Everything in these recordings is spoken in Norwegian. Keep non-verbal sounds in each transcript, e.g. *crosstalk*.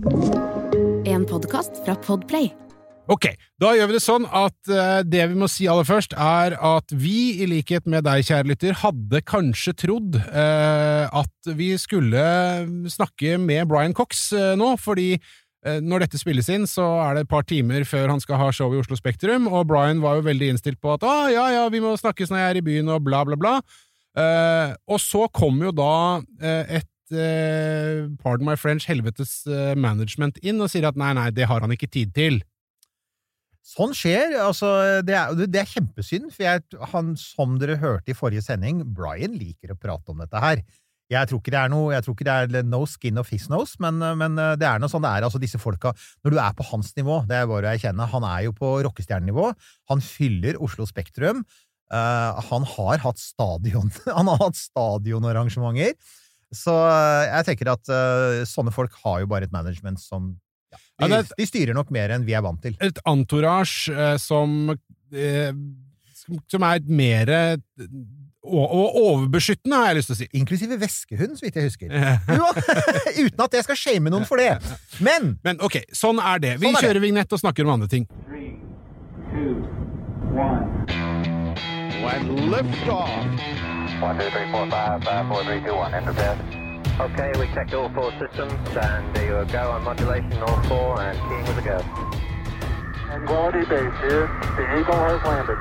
En podkast fra Podplay. Ok, da gjør vi det sånn at eh, det vi må si aller først, er at vi, i likhet med deg, kjære lytter, hadde kanskje trodd eh, at vi skulle snakke med Brian Cox eh, nå, fordi når dette spilles inn, så er det et par timer før han skal ha show i Oslo Spektrum, og Brian var jo veldig innstilt på at å, ja, ja, vi må snakkes når jeg er i byen, og bla, bla, bla. Og så kom jo da et eh, pardon my French, helvetes eh, management inn og sier at nei, nei, det har han ikke tid til. Sånn skjer. altså Det er, det er kjempesynd, for jeg, han, som dere hørte i forrige sending, Brian liker å prate om dette her. Jeg tror ikke det er noe, jeg tror ikke det er no skin of his nose, men, men det er noe sånn det er. altså disse folka, Når du er på hans nivå, det er bare å erkjenne, han er jo på rockestjernenivå, han fyller Oslo Spektrum, uh, han har hatt stadion, *laughs* han har hatt stadionarrangementer, så uh, jeg tenker at uh, sånne folk har jo bare et management som ja, de, Ja, er et- de styrer nok mer enn vi er vant til. et entourage uh, som uh, som- er mer og overbeskyttende, har jeg lyst til å si. Inklusive veskehund, så vidt jeg husker. *laughs* Eh, Jo, *laughs* uten at jeg skal shame noen for det. Men *laughs* Men ok, sånn er det. Vi Sånn er det. kjører vignett og snakker om andre ting. Three, two, one. lift liftoff. One, two, three, four, five, five, four, three, two, one. Enter bed. Okay, we checked all four systems, and there you go on modulation, all four, and keying with a go. Tranquility base here. The Eagle has landed.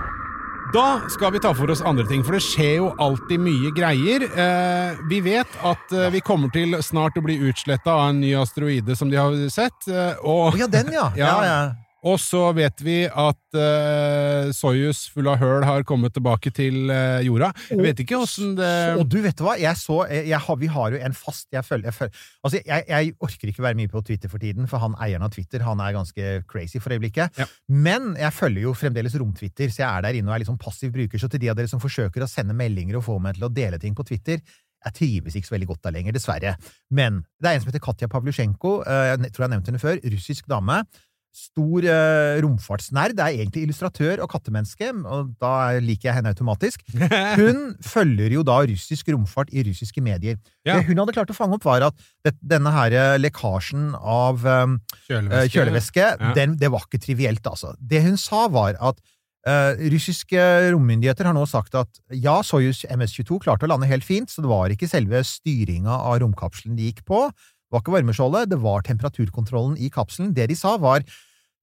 Da skal vi ta for oss andre ting, for det skjer jo alltid mye greier. Eh, vi vet at eh, vi kommer til snart å bli utsletta av en ny asteroide som de har sett. Eh, og, oh, ja, den, ja. *laughs* Ja. ja, ja. Og så vet vi at uh, Soyuz full av høl har kommet tilbake til uh, jorda. Jeg vet ikke åssen det Og du vet hva, jeg så jeg, jeg Vi har jo en fast jeg følger, følger, altså jeg, orker ikke være mye på Twitter for tiden, for han eieren av Twitter han er ganske crazy for øyeblikket. Ja. Men jeg følger jo fremdeles Rom-Twitter, så jeg er der inne og er sånn passiv bruker. Så til de av dere som forsøker å sende meldinger og få meg til å dele ting på Twitter jeg trives ikke så veldig godt der lenger, dessverre. Men det er en som heter Katja Pavlusjenko, eh, jeg tror jeg har nevnt henne før, russisk dame. Stor uh, romfartsnerd, er egentlig illustratør og kattemenneske, og da liker jeg henne automatisk. *laughs* Hun følger jo da russisk romfart i russiske medier. Ja. Det hun hadde klart å fange opp, var at det, denne her eh, lekkasjen av um, Kjølevæske. eh, kjølevæske, Ja. den, det var ikke trivielt, altså. Det hun sa, var at uh, russiske rommyndigheter har nå sagt at ja, Soyuz MS-22 klarte å lande helt fint, så det var ikke selve styringa av romkapselen de gikk på. Var ikke varmeskjoldet, det var temperaturkontrollen i kapselen. Det de sa, var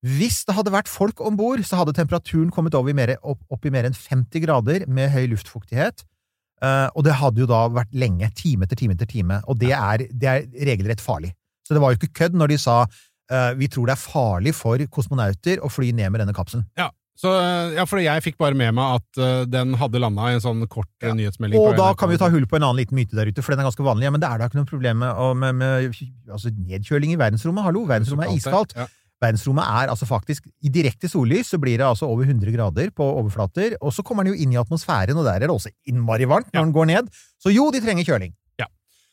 hvis det hadde vært folk om bord, så hadde temperaturen kommet over i mer, opp, opp i mer enn 50 grader med høy luftfuktighet. Uh, og det hadde jo da vært lenge, time etter time etter time, og det er, det er regelrett farlig. Så det var jo ikke kødd når de sa uh, vi tror det er farlig for kosmonauter å fly ned med denne kapselen. Ja. Så, eh, ja, for jeg fikk bare med meg at uh, den hadde landa i en sånn kort ja. nyhetsmelding. Og da kan vi ta hull på en annen liten myte der ute, for den er ganske vanlig. Ja, men det er da ikke noe problem med, med, med altså, nedkjøling i verdensrommet. Hallo, verdensrommet er iskaldt. Ja. Verdensrommet er altså faktisk I direkte sollys så blir det altså over 100 grader på overflater, og så kommer den jo inn i atmosfæren, og der er det også innmari varmt når den går ned. Så jo, de trenger kjøling.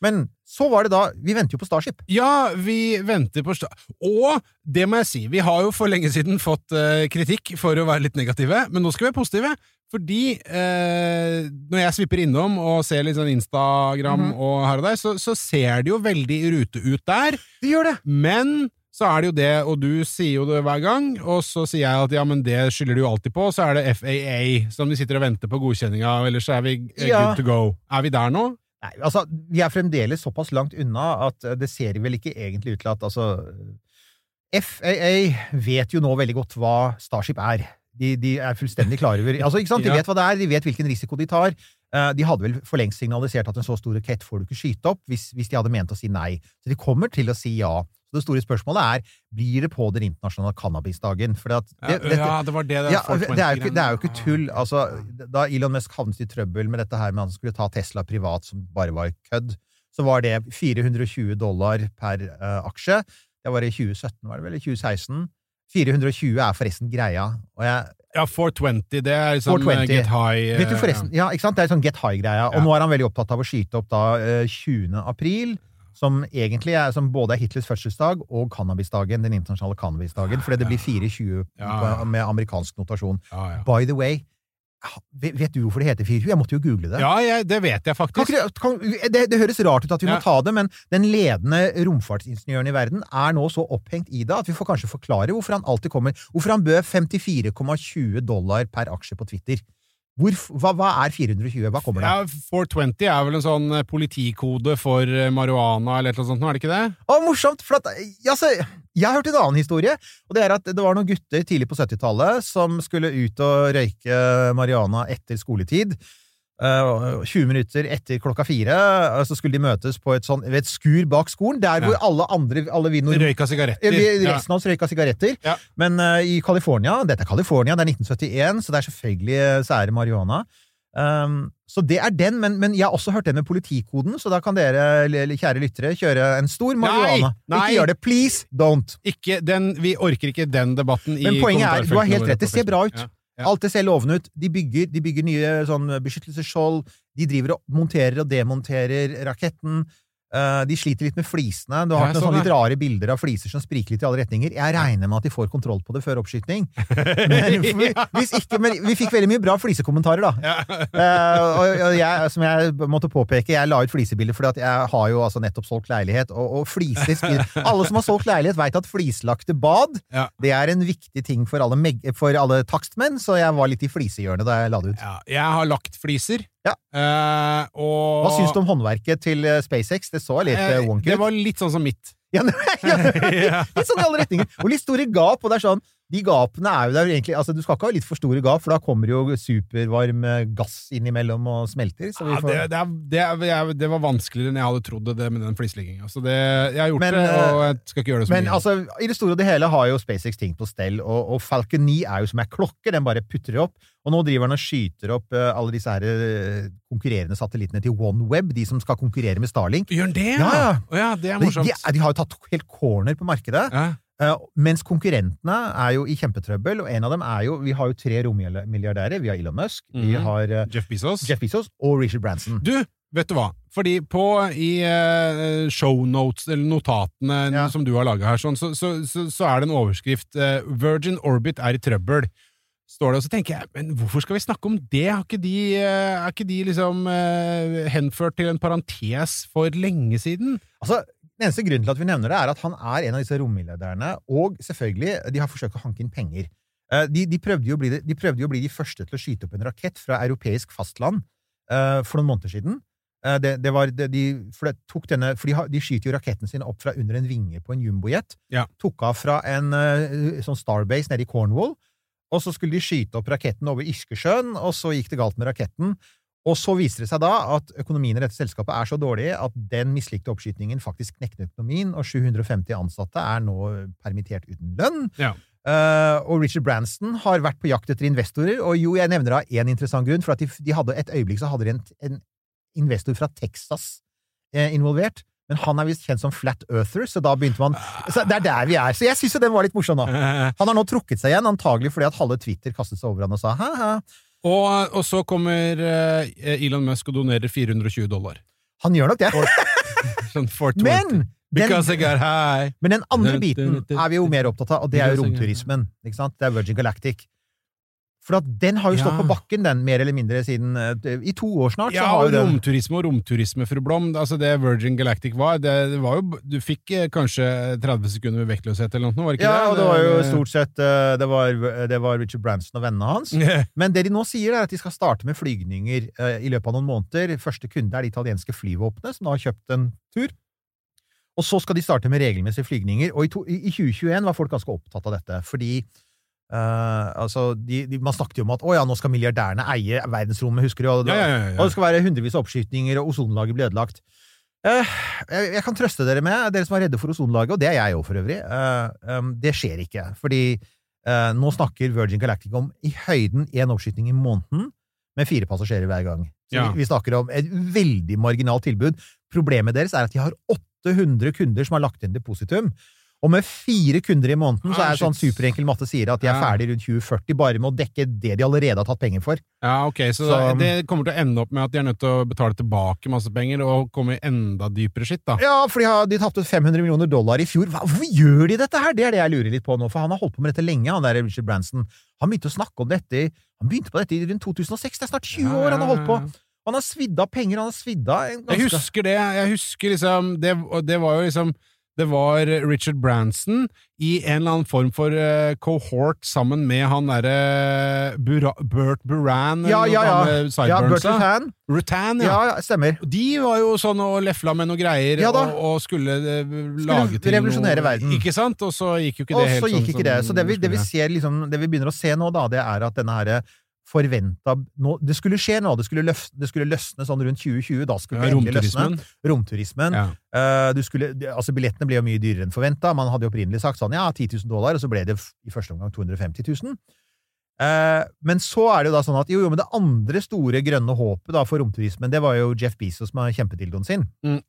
Men så var det da Vi venter jo på Starship. Ja, vi venter på Starship. Og det må jeg si, vi har jo for lenge siden fått uh, kritikk for å være litt negative, men nå skal vi være positive. Fordi uh, når jeg svipper innom og ser litt sånn Instagram Mhm. og her og der, så, så ser det jo veldig i rute ut der. Det gjør det! Men så er det jo det, og du sier jo det hver gang, og så sier jeg at ja, men det skylder du jo alltid på, så er det FAA som de sitter og venter på godkjenninga, ellers er vi eh, Ja. good to go. Er vi der nå? Nei, altså, vi er fremdeles såpass langt unna at eh, det ser vel ikke egentlig ut til at altså FAA vet jo nå veldig godt hva Starship er. De, de er fullstendig klar over altså, ikke sant? De *laughs* vet hva det er, de vet hvilken risiko de tar. Eh, De hadde vel for lengst signalisert at en så stor rakett får du ikke skyte opp, hvis, hvis de hadde ment å si nei. Så de kommer til å si ja. Så det store spørsmålet er blir det på den internasjonale cannabisdagen. For at det, Ja, ja, det var det, det ja, folk det, er jo ikke, det er jo ikke tull. Altså, da Elon Musk havnet i trøbbel med dette her med at han skulle ta Tesla privat, som bare var kødd, så var det 420 dollar per uh, aksje. Det var i 2017, var det vel? Eller 2016. 420 er forresten greia. Og jeg, Ja, 420, det er liksom 420. get high eh, vet du forresten, ja, ikke sant? Det er sånn get high-greia. Og Ja. nå er han veldig opptatt av å skyte opp da eh, 20. april. Som er, som både er Hitlers fødselsdag og cannabisdagen, den internasjonale cannabisdagen, fordi det blir 420 Ja, ja. med amerikansk notasjon. Ja, ja. By the way, Vet du hvorfor det heter 420? Jeg måtte jo google det. Ja, jeg, det vet jeg faktisk. Kan, det- kan, det, det høres rart ut at vi Ja. må ta det, men den ledende romfartsingeniøren i verden er nå så opphengt i det at vi får kanskje forklare hvorfor han alltid kommer Hvorfor han bød 54,20 dollar per aksje på Twitter. Hvor, hva, hva er 420? Hva kommer det av? Ja, 420 er vel en sånn eh, politikode for eh, marihuana eller noe sånt, nå, er det ikke det? Å, morsomt! For at, altså, jeg har hørt en annen historie, og det er at det var noen gutter tidlig på 70-tallet som skulle ut og røyke marihuana etter skoletid. Eh, 20 minutter etter klokka fire eh, så skulle de møtes på et, sånt, et skur bak skolen, der hvor Ja. alle andre alle vi nord- Røyka sigaretter. Eh, vi- Ja. Av oss røyka sigaretter. Ja. Men uh, i California Dette er California, det er 1971, så det er selvfølgelig sære så er det marihuana. Um, så det er den, men, men jeg har også hørt den med politikoden, så da kan dere, kjære lyttere, kjøre en stor marihuana. nei. Ikke gjør det, please! Don't! Ikke den, vi orker ikke den debatten i Men poenget er, du har helt rett, det ser bra ut. Ja. Ja. Alt det ser lovende ut. De bygger, de bygger nye sånn beskyttelsesskjold. De driver og monterer og demonterer raketten. Eh, de sliter litt med flisene. Du har hatt noen sånn sånne litt rare bilder av fliser som spriker litt i alle retninger. Jeg regner med at de får kontroll på det før oppskyting. *laughs* Men, hvis ikke, men vi fikk veldig mye bra flisekommentarer, da. Eh, og, jeg, som jeg måtte påpeke, jeg la ut flisebilder fordi at jeg har jo altså nettopp solgt leilighet, og, og fliser spiller Alle som har solgt leilighet, veit at flislagte bad det er en viktig ting for alle, for alle takstmenn, så jeg var litt i flisehjørnet da jeg la det ut. Ja, jeg har lagt fliser. Ja. Eh, og Hva syns du om håndverket til eh, SpaceX? Det så litt Eh, wonky ut. Det var litt sånn som mitt. Litt *laughs* sånn i alle retninger. Og litt store gap, og det er sånn De gapene er jo der egentlig Altså, du skal ikke ha litt for store gap, for da kommer jo supervarm eh, gass innimellom og smelter. Så vi Ja, det, det, er- det, er- det var vanskeligere enn jeg hadde trodd det med den flislegginga. Så det, jeg har gjort Men, det, og eh, jeg skal ikke gjøre det så Men mye. altså, i det store og det hele har jo SpaceX ting på stell, og, og Falcon 9 er jo som ei klokke, den bare putter opp. Og nå driver han og skyter opp eh, alle disse her konkurrerende satellittene til OneWeb, de som skal konkurrere med Starlink. Gjør det? Ja, ja. Oh, ja, det er morsomt. de, de har jo tatt helt corner på markedet, ja. Uh, mens konkurrentene er jo i kjempetrøbbel, og en av dem er jo Vi har jo tre rommilliardærer. Vi har Elon Musk, vi Mhm. har uh, Jeff Bezos. Jeff Bezos og Richard Branson. Du, vet du hva? Fordi på i uh, shownotes, eller notatene Ja. som du har laga her, sånn, så, så, så, så er det en overskrift uh, 'Virgin Orbit er i trøbbel'. Står det, og så tenker jeg, men hvorfor skal vi snakke om det? Har ikke de, eh, er ikke de liksom uh, henført til en parentes for lenge siden? Altså, Den eneste grunnen til at vi nevner det, er at han er en av disse rommelederne, og selvfølgelig, de har forsøkt å hanke inn penger. Eh, De, de, prøvde jo å bli, de- de å bli de første til å skyte opp en rakett fra europeisk fastland uh, for noen måneder siden. Eh, Det, det var, det, de, for denne, for de, de skyter jo raketten sin opp fra under en vinge på en jumbojet. Ja. Tok av fra en eh, sånn Starbase nede i Cornwall, og så skulle de skyte opp raketten over Irskesjøen, og så gikk det galt med raketten. Og så viser det seg da at økonomien i dette selskapet er så dårlig at den mislikte oppskytingen faktisk knekte økonomien, og 750 ansatte er nå permittert uten lønn. Ja. Uh, og Richard Branson har vært på jakt etter investorer, og jo, jeg nevner da én interessant grunn, for at de, de hadde et øyeblikk så hadde de en, en investor fra Texas eh, involvert. Men han er visst kjent som Flat Earther, så da begynte man så Det er der vi er. Så jeg syns jo den var litt morsom, da. *laughs* Han har nå trukket seg igjen, antagelig fordi at halve Twitter kastet seg over han og sa ha-ha. Og, og så kommer eh, Elon Musk og donerer 420 dollar. Han gjør nok det. *laughs* Sånn 420. Men den, men den andre biten er vi jo mer opptatt av, og det er jo romturismen. Det er Virgin Galactic. For at den har jo stått Ja. på bakken, den, mer eller mindre siden eh, I to år snart. Ja, så har og romturisme og romturisme, fru Blom. Altså det Virgin Galactic var, det, det var jo Du fikk eh, kanskje 30 sekunder med vektløshet eller noe, var det ikke Ja, det? og det var jo stort sett eh, det var, det var Richard Branson og vennene hans. *laughs* Men det de nå sier, er at de skal starte med flygninger i løpet av noen måneder. Første kunde er det italienske flyvåpenet, som da har kjøpt en tur. Og så skal de starte med regelmessige flygninger. Og i, to, i 2021 var folk ganske opptatt av dette, fordi eh, altså, de, de, man snakket jo om at å ja, nå skal milliardærene eie verdensrommet, husker du? Og, Ja, ja, ja, og det skal være hundrevis av oppskytninger, og ozonlaget blir ødelagt. Uh, jeg, jeg kan trøste dere med, dere som er redde for ozonlaget, og det er jeg òg for øvrig, uh, um, det skjer ikke. Fordi nå snakker Virgin Galactic om i høyden én oppskyting i måneden med fire passasjerer hver gang. Så vi, vi snakker om et veldig marginalt tilbud. Problemet deres er at de har 800 kunder som har lagt inn depositum. Og med fire kunder i måneden, så Ah, er det sånn superenkel matte sier at de er Ja. ferdig rundt 2040 bare med å dekke det de allerede har tatt penger for. Ja, ok, så, Så- det kommer til å ende opp med at de er nødt til å betale tilbake masse penger og komme i enda dypere skitt, da. Ja, for de, har, de tapte 500 millioner dollar i fjor. Hva, hvorfor gjør de dette her? Det er det jeg lurer litt på nå, for han har holdt på med dette lenge, han der Richard Branson. Han begynte å snakke om dette Han begynte på dette i rundt 2006. Det er snart 20 år han har holdt på. Han har svidd av penger, han har svidd av ganske... Jeg husker det. Jeg husker liksom Det, det var jo liksom det var Richard Branson i en eller annen form for uh, cohort sammen med han derre Bura- Burt Buran Ja, ja, ja. Ja, Sideburns, Rutan. Rutan, Ja, ja. stemmer. De var jo sånn og lefla med noe greier Ja og, og skulle, uh, lage til revolusjonere noe verden. Ikke sant? Og så gikk jo ikke Og det helt så gikk sånn det. Så det vi, det vi ser liksom, det vi begynner å se nå, da, det er at denne herre forventa Det skulle skje nå, det skulle, løf, det skulle løsne sånn rundt 2020. Da skulle ja, det endelig løsne. Romturismen. Romturismen. Ja. Uh, du skulle, altså Billettene ble jo mye dyrere enn forventa. Man hadde jo opprinnelig sagt sånn ja, 10 000 dollar, og så ble det i første omgang 250 000. Uh, men så er det jo da sånn at jo, jo, men det andre store grønne håpet da for romturismen, det var jo Jeff Bezos med kjempedildoen sin. Mm.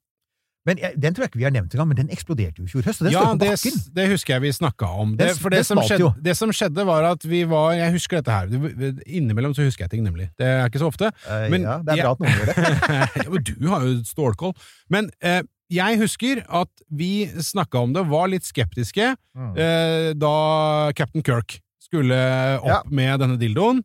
Men jeg, Den tror jeg ikke vi har nevnt engang, men den eksploderte jo i fjor høst. Den ja, det, det husker jeg vi snakka om. Det, for det som, skjedde, det som skjedde, var at vi var Jeg husker dette her. Innimellom så husker jeg ting, nemlig. Det er ikke så ofte. Eh, Men ja, det er bra at noen gjør det. Ja, *laughs* men du har jo stålkål. Men eh, jeg husker at vi snakka om det, var litt skeptiske Mm. eh, da Captain Kirk skulle opp Ja. med denne dildoen.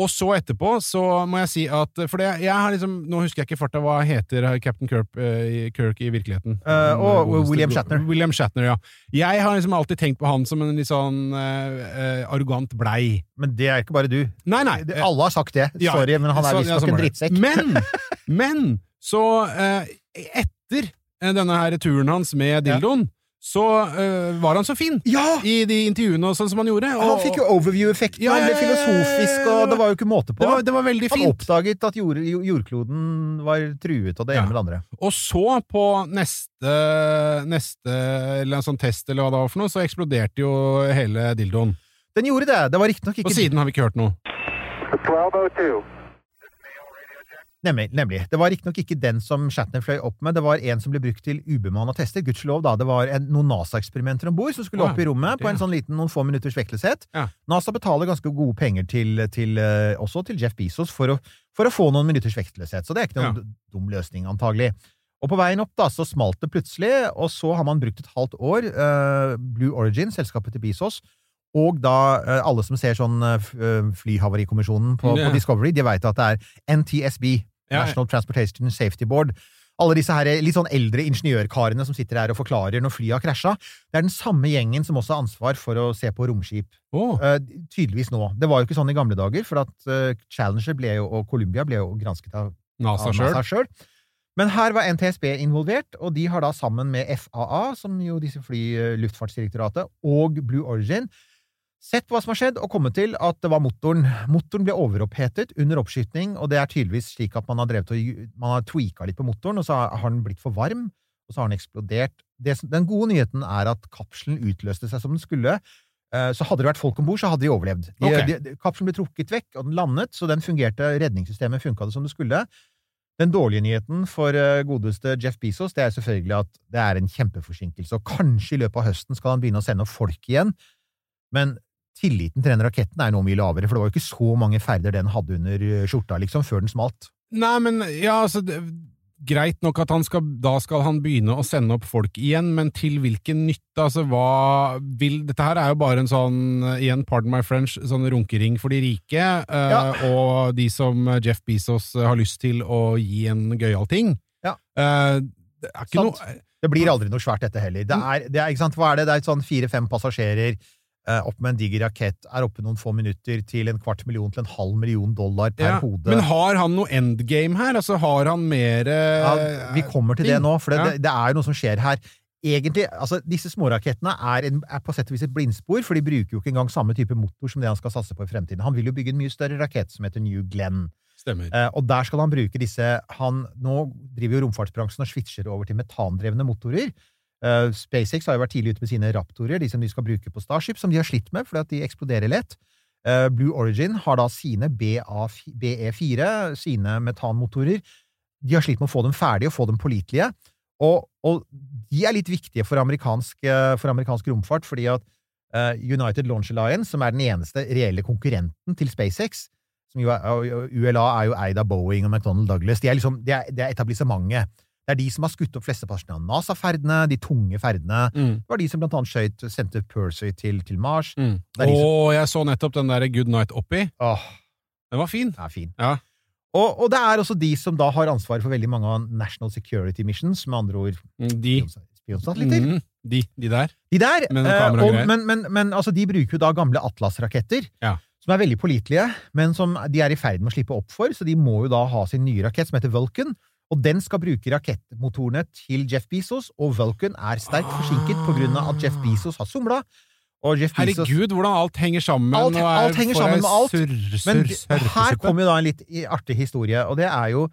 Og så etterpå så må jeg si at For det, jeg har liksom Nå husker jeg ikke farta hva heter Captain Kirk, uh, i- Kirk i virkeligheten. Uh, og godeste- William Shatner. William Shatner, ja. Jeg har liksom alltid tenkt på han som en litt sånn eh, eh, arrogant blei. Men det er ikke bare du. Nei, nei. Alle har sagt det. Ja, Sorry, men han er visstnok ja, en drittsekk. Men, *laughs* men så eh, etter eh, denne her turen hans med dildoen, så øh, var han så fin Ja! i de intervjuene og sånn som han gjorde. Han fikk jo overview-effekten, Ja, ja, ja, ja, ja, filosofisk, og det var jo ikke måte på. det, var, det var veldig Han oppdaget at jord, jordkloden var truet, og det Ja. ene med det andre. Og så, på neste, neste eller en sånn test, eller hva det var for noe, så eksploderte jo hele dildoen. Den gjorde det. Det var riktignok Og ikke siden har vi ikke hørt noe. 1202. Nemlig. nemlig. Det var riktignok ikke den som Shatner fløy opp med, det var en som ble brukt til ubemanna tester. Gudskjelov, da. Det var en, noen NASA-eksperimenter om bord som skulle opp i rommet på en sånn liten, noen få minutters vektløshet. Ja. NASA betaler ganske gode penger til, til eh, også til Jeff Bezos for å, for å få noen minutters vektløshet, så det er ikke noen dum løsning, antagelig. Og på veien opp da, så smalt det plutselig, og så har man brukt et halvt år, Uh, Blue Origin, selskapet til Bezos, og da eh, alle som ser sånn eh, eh, flyhavarikommisjonen på, på Discovery, de vet at det er NTSB. National Transportation Safety Board. Alle disse her litt sånn eldre ingeniørkarene som sitter her og forklarer når flyet har krasja. Det er den samme gjengen som også har ansvar for å se på romskip. Oh. Tydeligvis nå. Det var jo ikke sånn i gamle dager, for at Challenger jo, og Columbia ble jo gransket av, NASA sjøl. Men her var NTSB involvert, og de har da sammen med FAA, som jo disse fly, Luftfartsdirektoratet, og Blue Origin, sett hva som har skjedd, og kommet til at det var motoren. Motoren ble overopphetet under oppskyting, og det er tydeligvis slik at man har drevet og man har tweaka litt på motoren, og så har den blitt for varm, og så har den eksplodert. Det, den gode nyheten er at kapselen utløste seg som den skulle. Eh, Så hadde det vært folk om bord, så hadde de overlevd. De, okay. de, de, kapselen ble trukket vekk, og den landet, så den fungerte, redningssystemet funka det som det skulle. Den dårlige nyheten for eh, godeste Jeff Bezos det er selvfølgelig at det er en kjempeforsinkelse, og kanskje i løpet av høsten skal han begynne å sende opp folk igjen, men tilliten til den raketten er nå mye lavere, for det var jo ikke så mange ferder den hadde under eh, skjorta, liksom, før den smalt. Nei, men ja, altså det, Greit nok at han skal, da skal han begynne å sende opp folk igjen, men til hvilken nytte? Altså, hva vil Dette her er jo bare en sånn, igjen, pardon my French, sånn runkering for de rike, eh, Ja. og de som Jeff Bezos har lyst til å gi en gøyal ting. Ja. Eh, det er ikke Sant. noe Det blir aldri noe svært, dette heller. Det er, det er, hva er det? Det er sånn fire-fem passasjerer eh, opp med en diger rakett, er oppe noen få minutter til en kvart million til en halv million dollar per ja. hode. Men har han noe endgame her? Altså, har han mer eh, Ja, vi kommer til det nå, for det, det, det er jo noe som skjer her. Egentlig, altså Disse smårakettene er, en, er på sett og vis et blindspor, for de bruker jo ikke engang samme type motor som det han skal satse på i fremtiden. Han vil jo bygge en mye større rakett som heter New Glenn. Stemmer. Eh, og der skal han bruke disse han, Nå driver jo romfartsbransjen og switcher over til metandrevne motorer. Eh, SpaceX har jo vært tidlig ute med sine Raptorer, de som de skal bruke på Starship, som de har slitt med fordi at de eksploderer lett. Uh, Blue Origin har da sine BE4, sine metanmotorer. De har slitt med å få dem ferdige og få dem pålitelige. Og, og de er litt viktige for amerikansk, eh, for amerikansk romfart, fordi at uh, United Launch Alliance, som er den eneste reelle konkurrenten til SpaceX som jo er, ULA er jo eid av Boeing og McDonald Douglas. De er liksom, det er, de er etablissementet. Det er de som har skutt opp flesteparten av NASA-ferdene, de tunge ferdene. Mm. Det var de som blant annet skjøt, sendte Percy til, til Mars. Mm. Er som- jeg så nettopp den der Good Night Oppi. Åh, Den var fin. Den er fin. Ja. Og, og det er også de som da har ansvar for veldig mange av National Security Missions, med andre ord De. spionsatellitter. Mm, de, de der. De der, men, eh, og, men, men, men altså, de bruker jo da gamle Atlas-raketter, Ja. som er veldig pålitelige, men som de er i ferd med å slippe opp for, så de må jo da ha sin nye rakett, som heter Vulcan, og den skal bruke rakettmotorene til Jeff Bezos, og Vulcan er sterkt forsinket på grunn av at Jeff Bezos har somla, Bezos Herregud, hvordan alt henger sammen. Alt- og er alt henger sammen med alt. Surr, Men surr, her kommer jo da en litt artig historie, og det er jo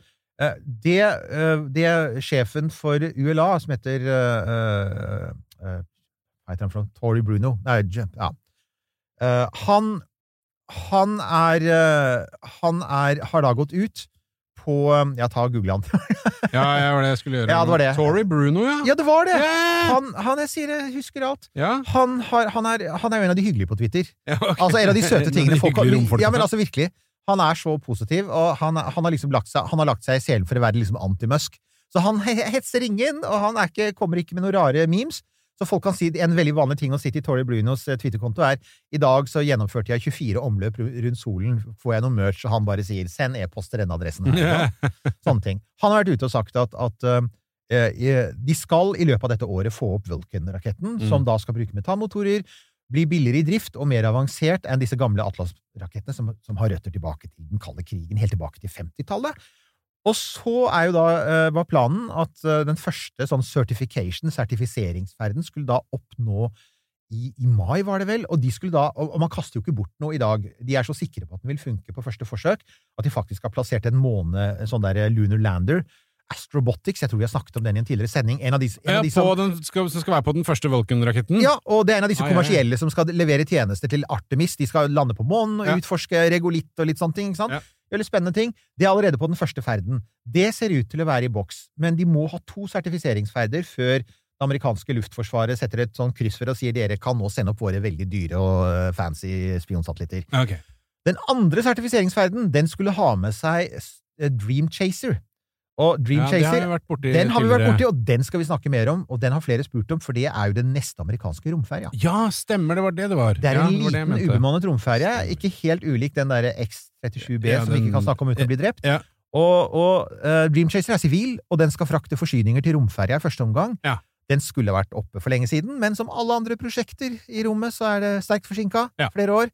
eh, det, eh, det sjefen for ULA, som heter uh, eh, Hva heter han for noe? Tory Bruno? Nei, ja. Uh, han han er Han er, har da gått ut på eh, Ja, ta og google han. *laughs* Ja, det var det jeg skulle gjøre. Ja, det var det. Tory Bruno, ja. ja, det var det! Yeah. Han, han jeg sier jeg husker alt. ja. Han, har, han, er, han er jo en av de hyggelige på Twitter. ja okay. Altså En av de søte *laughs* tingene folk har. Ja, men altså virkelig. Han er så positiv, og han, han har liksom lagt seg, han har lagt seg i selen for å være liksom anti-Musk. Så han hetser ingen, og han er ikke, kommer ikke med noen rare memes. Så folk kan si En veldig vanlig ting å si til Tory Brunos eh, Twitter-konto er i dag så gjennomførte jeg 24 omløp rundt solen. Får jeg noe merch, og han bare sier 'send e-post til denne adressen'. her». *laughs* Sånne ting. Han har vært ute og sagt at, at eh, de skal i løpet av dette året få opp Vulcan-raketten, Mm. som da skal bruke metanmotorer, bli billigere i drift og mer avansert enn disse gamle Atlas-rakettene som, som har røtter tilbake til den kalde krigen, helt tilbake til 50-tallet. Og så er jo da, eh, var planen at eh, den første sånn certification, sertifiseringsferden, skulle da oppnå i, i mai, var det vel, og de skulle da, og, man kaster jo ikke bort noe i dag, de er så sikre på at den vil funke på første forsøk, at de faktisk har plassert en måne, en sånn der lunar lander, Astrobotics, jeg tror vi har snakket om den i en tidligere sending, en av de, en Ja, av de som, den skal, som skal være på den første Vulcan-raketten? ja, og det er en av disse Ah, ja, ja. kommersielle som skal levere tjenester til Artemis, de skal lande på månen og Ja. utforske regolitt og litt sånne ting, ikke sant? Veldig spennende ting. Det er allerede på den første ferden. Det ser ut til å være i boks, men de må ha to sertifiseringsferder før det amerikanske luftforsvaret setter et sånn kryss for og sier dere kan nå sende opp våre veldig dyre og eh, fancy spionsatellitter. Okay. Den andre sertifiseringsferden, den skulle ha med seg eh, Dream Chaser. Og Dream Ja, har Chaser borti den har vi vært borti, og den skal vi snakke mer om, og den har flere spurt om, for det er jo den neste amerikanske romferja. Ja, stemmer, det var det det var. Det er en ja, liten ubemannet romferje, ikke helt ulik den derre X-37B Ja, som vi ikke kan snakke om uten å bli drept. Og, og uh, Dream Chaser er sivil, og den skal frakte forsyninger til romferja i første omgang. Den skulle vært oppe for lenge siden, men som alle andre prosjekter i rommet, så er det sterkt forsinka. Flere år.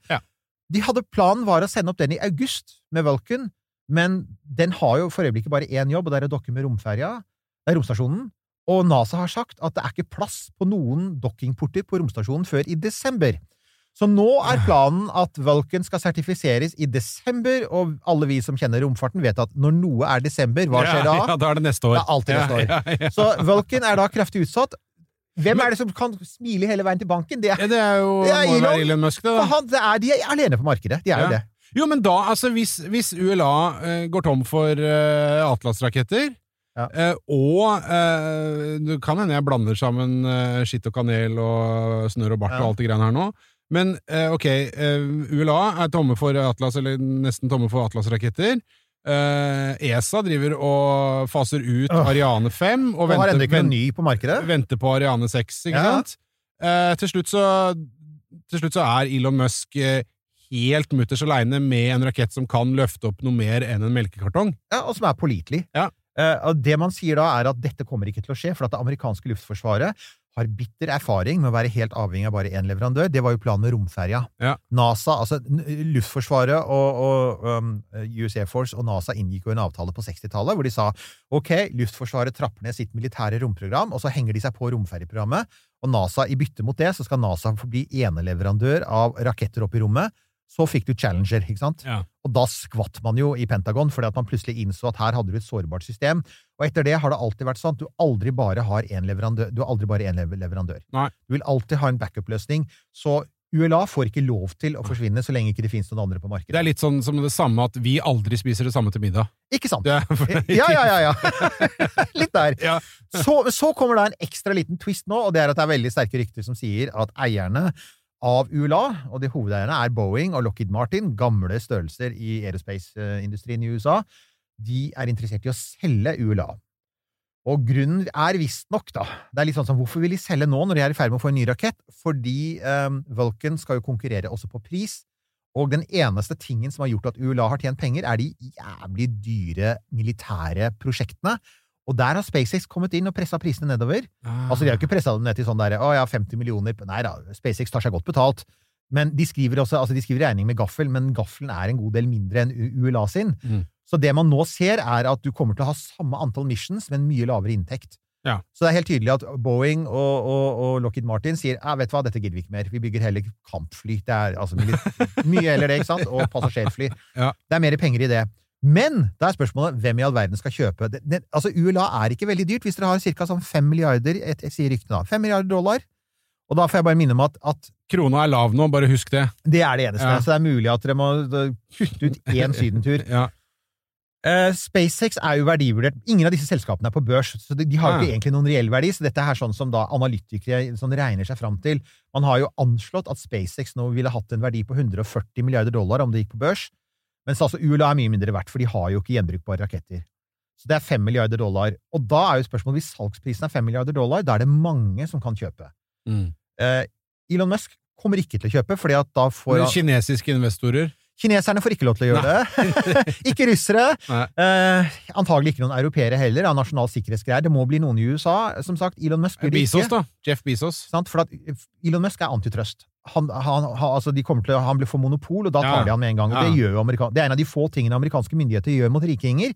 De hadde Planen var å sende opp den i august med Vulcan, men den har jo for øyeblikket bare én jobb, og det er å dokke med romferja. Det er romstasjonen. Og NASA har sagt at det er ikke plass på noen dokkingporter på romstasjonen før i desember. Så nå er planen at Vulcan skal sertifiseres i desember, og alle vi som kjenner romfarten, vet at når noe er desember, hva skjer da? Ja, *laughs* ja, da er det neste år. Det er alltid neste år. Ja, ja, ja. Så Vulcan er da kraftig utsatt. Hvem er det som kan smile hele veien til banken? Det er, det er jo Det er Elon. Elon Musk, det, da. han, det er, de er alene på markedet. De er jo det. Jo, men da, altså, hvis, hvis ULA eh, går tom for eh, Atlas-raketter, Ja. eh, og eh, Det kan hende jeg blander sammen eh, skitt og kanel og snørr og bart og alt det greiene her nå, men eh, ok, eh, ULA er tomme for Atlas, eller nesten tomme for Atlas-raketter. Eh, ESA driver og faser ut Åh. Ariane 5 og Og venter, venter, ny på markedet. venter på Ariane 6, ikke Ja. sant? Eh, til, slutt så, til slutt så er Elon Musk helt mutters aleine med en rakett som kan løfte opp noe mer enn en melkekartong. Ja, og som er pålitelig. Ja. Eh, det man sier da, er at dette kommer ikke til å skje, for at det amerikanske luftforsvaret har bitter erfaring med å være helt avhengig av bare én leverandør. Det var jo planen med romferja. Ja. NASA, altså Luftforsvaret og, og um, US Air Force og NASA inngikk jo en avtale på 60-tallet hvor de sa ok, Luftforsvaret trapper ned sitt militære romprogram, og så henger de seg på romferjeprogrammet. Og NASA, i bytte mot det, så skal NASA forbli eneleverandør av raketter opp i rommet. Så fikk du Challenger, ikke sant? Ja. Og da skvatt man jo i Pentagon, fordi at man plutselig innså at her hadde du et sårbart system. Og etter det har det alltid vært sånn at du aldri bare har én leverandør. Du bare én leverandør. Nei. Du vil alltid ha en backup-løsning. Så ULA får ikke lov til å forsvinne så lenge ikke det finnes noen andre på markedet. Det er litt sånn som det samme at vi aldri spiser det samme til middag. Ikke sant? Ja, ja, ja, ja. *laughs* Litt der. Ja. Så, så kommer da en ekstra liten twist nå, og det er at det er veldig sterke rykter som sier at eierne av ULA, og de hovedeierne er Boeing og Lockheed Martin, gamle størrelser i aerospace-industrien i USA, de er interessert i å selge ULA. Og grunnen er visstnok, da Det er litt sånn som hvorfor vil de selge nå, når de er i ferd med å få en ny rakett? Fordi um, Vulcan skal jo konkurrere også på pris. Og den eneste tingen som har gjort at ULA har tjent penger, er de jævlig dyre militære prosjektene. Og der har SpaceX kommet inn og pressa prisene nedover. Ah. Altså, De har ikke pressa dem ned til sånn der, å ja, 50 millioner Nei da, SpaceX tar seg godt betalt. Men de skriver også, altså de skriver regning med gaffel, men gaffelen er en god del mindre enn ULA sin. Mm. Så det man nå ser, er at du kommer til å ha samme antall missions, men mye lavere inntekt. Ja. Så det er helt tydelig at Boeing og, og, og Lockheed Martin sier ja, vet du hva, dette gidder vi ikke mer. Vi bygger heller kampfly. Det er altså mye, mye heller det, ikke sant? Og *laughs* passasjerfly. Ja. Det er mer penger i det. Men da er spørsmålet hvem i all verden skal kjøpe det, det, Altså, ULA er ikke veldig dyrt hvis dere har ca. sånn 5 milliarder, et, jeg sier ryktene da, 5 milliarder dollar. Og da får jeg bare minne om at, at Krona er lav nå, bare husk det. det er det eneste. Ja. Så det er mulig at dere må kutte ut én *laughs* sydentur. Ja. Uh, SpaceX er jo verdivurdert. Ingen av disse selskapene er på børs, så de, de har jo Ah. ikke egentlig noen reell verdi. Så dette er sånn som da analytikere sånn regner seg fram til. Man har jo anslått at SpaceX nå ville hatt en verdi på 140 milliarder dollar om det gikk på børs, mens altså ULA er mye mindre verdt, for de har jo ikke gjenbrukbare raketter. Så det er 5 milliarder dollar. Og da er jo spørsmålet, hvis salgsprisen er 5 milliarder dollar, da er det mange som kan kjøpe. Mm. Eh, Elon Musk kommer ikke til å kjøpe, fordi at da får Men Kinesiske investorer Kineserne får ikke lov til å gjøre det. *laughs* ikke russere. Nei. Eh, antagelig ikke noen europeere heller, av nasjonal sikkerhetsgreier. Det må bli noen i USA. Som sagt, Elon Musk blir det Bezos, ikke. da. Jeff Bezos. Sant? For Elon Musk er antitrust. Han, han, altså de til, han blir for monopol, og da tar de han med en gang. Og det, det er en av de få tingene amerikanske myndigheter gjør mot rikinger.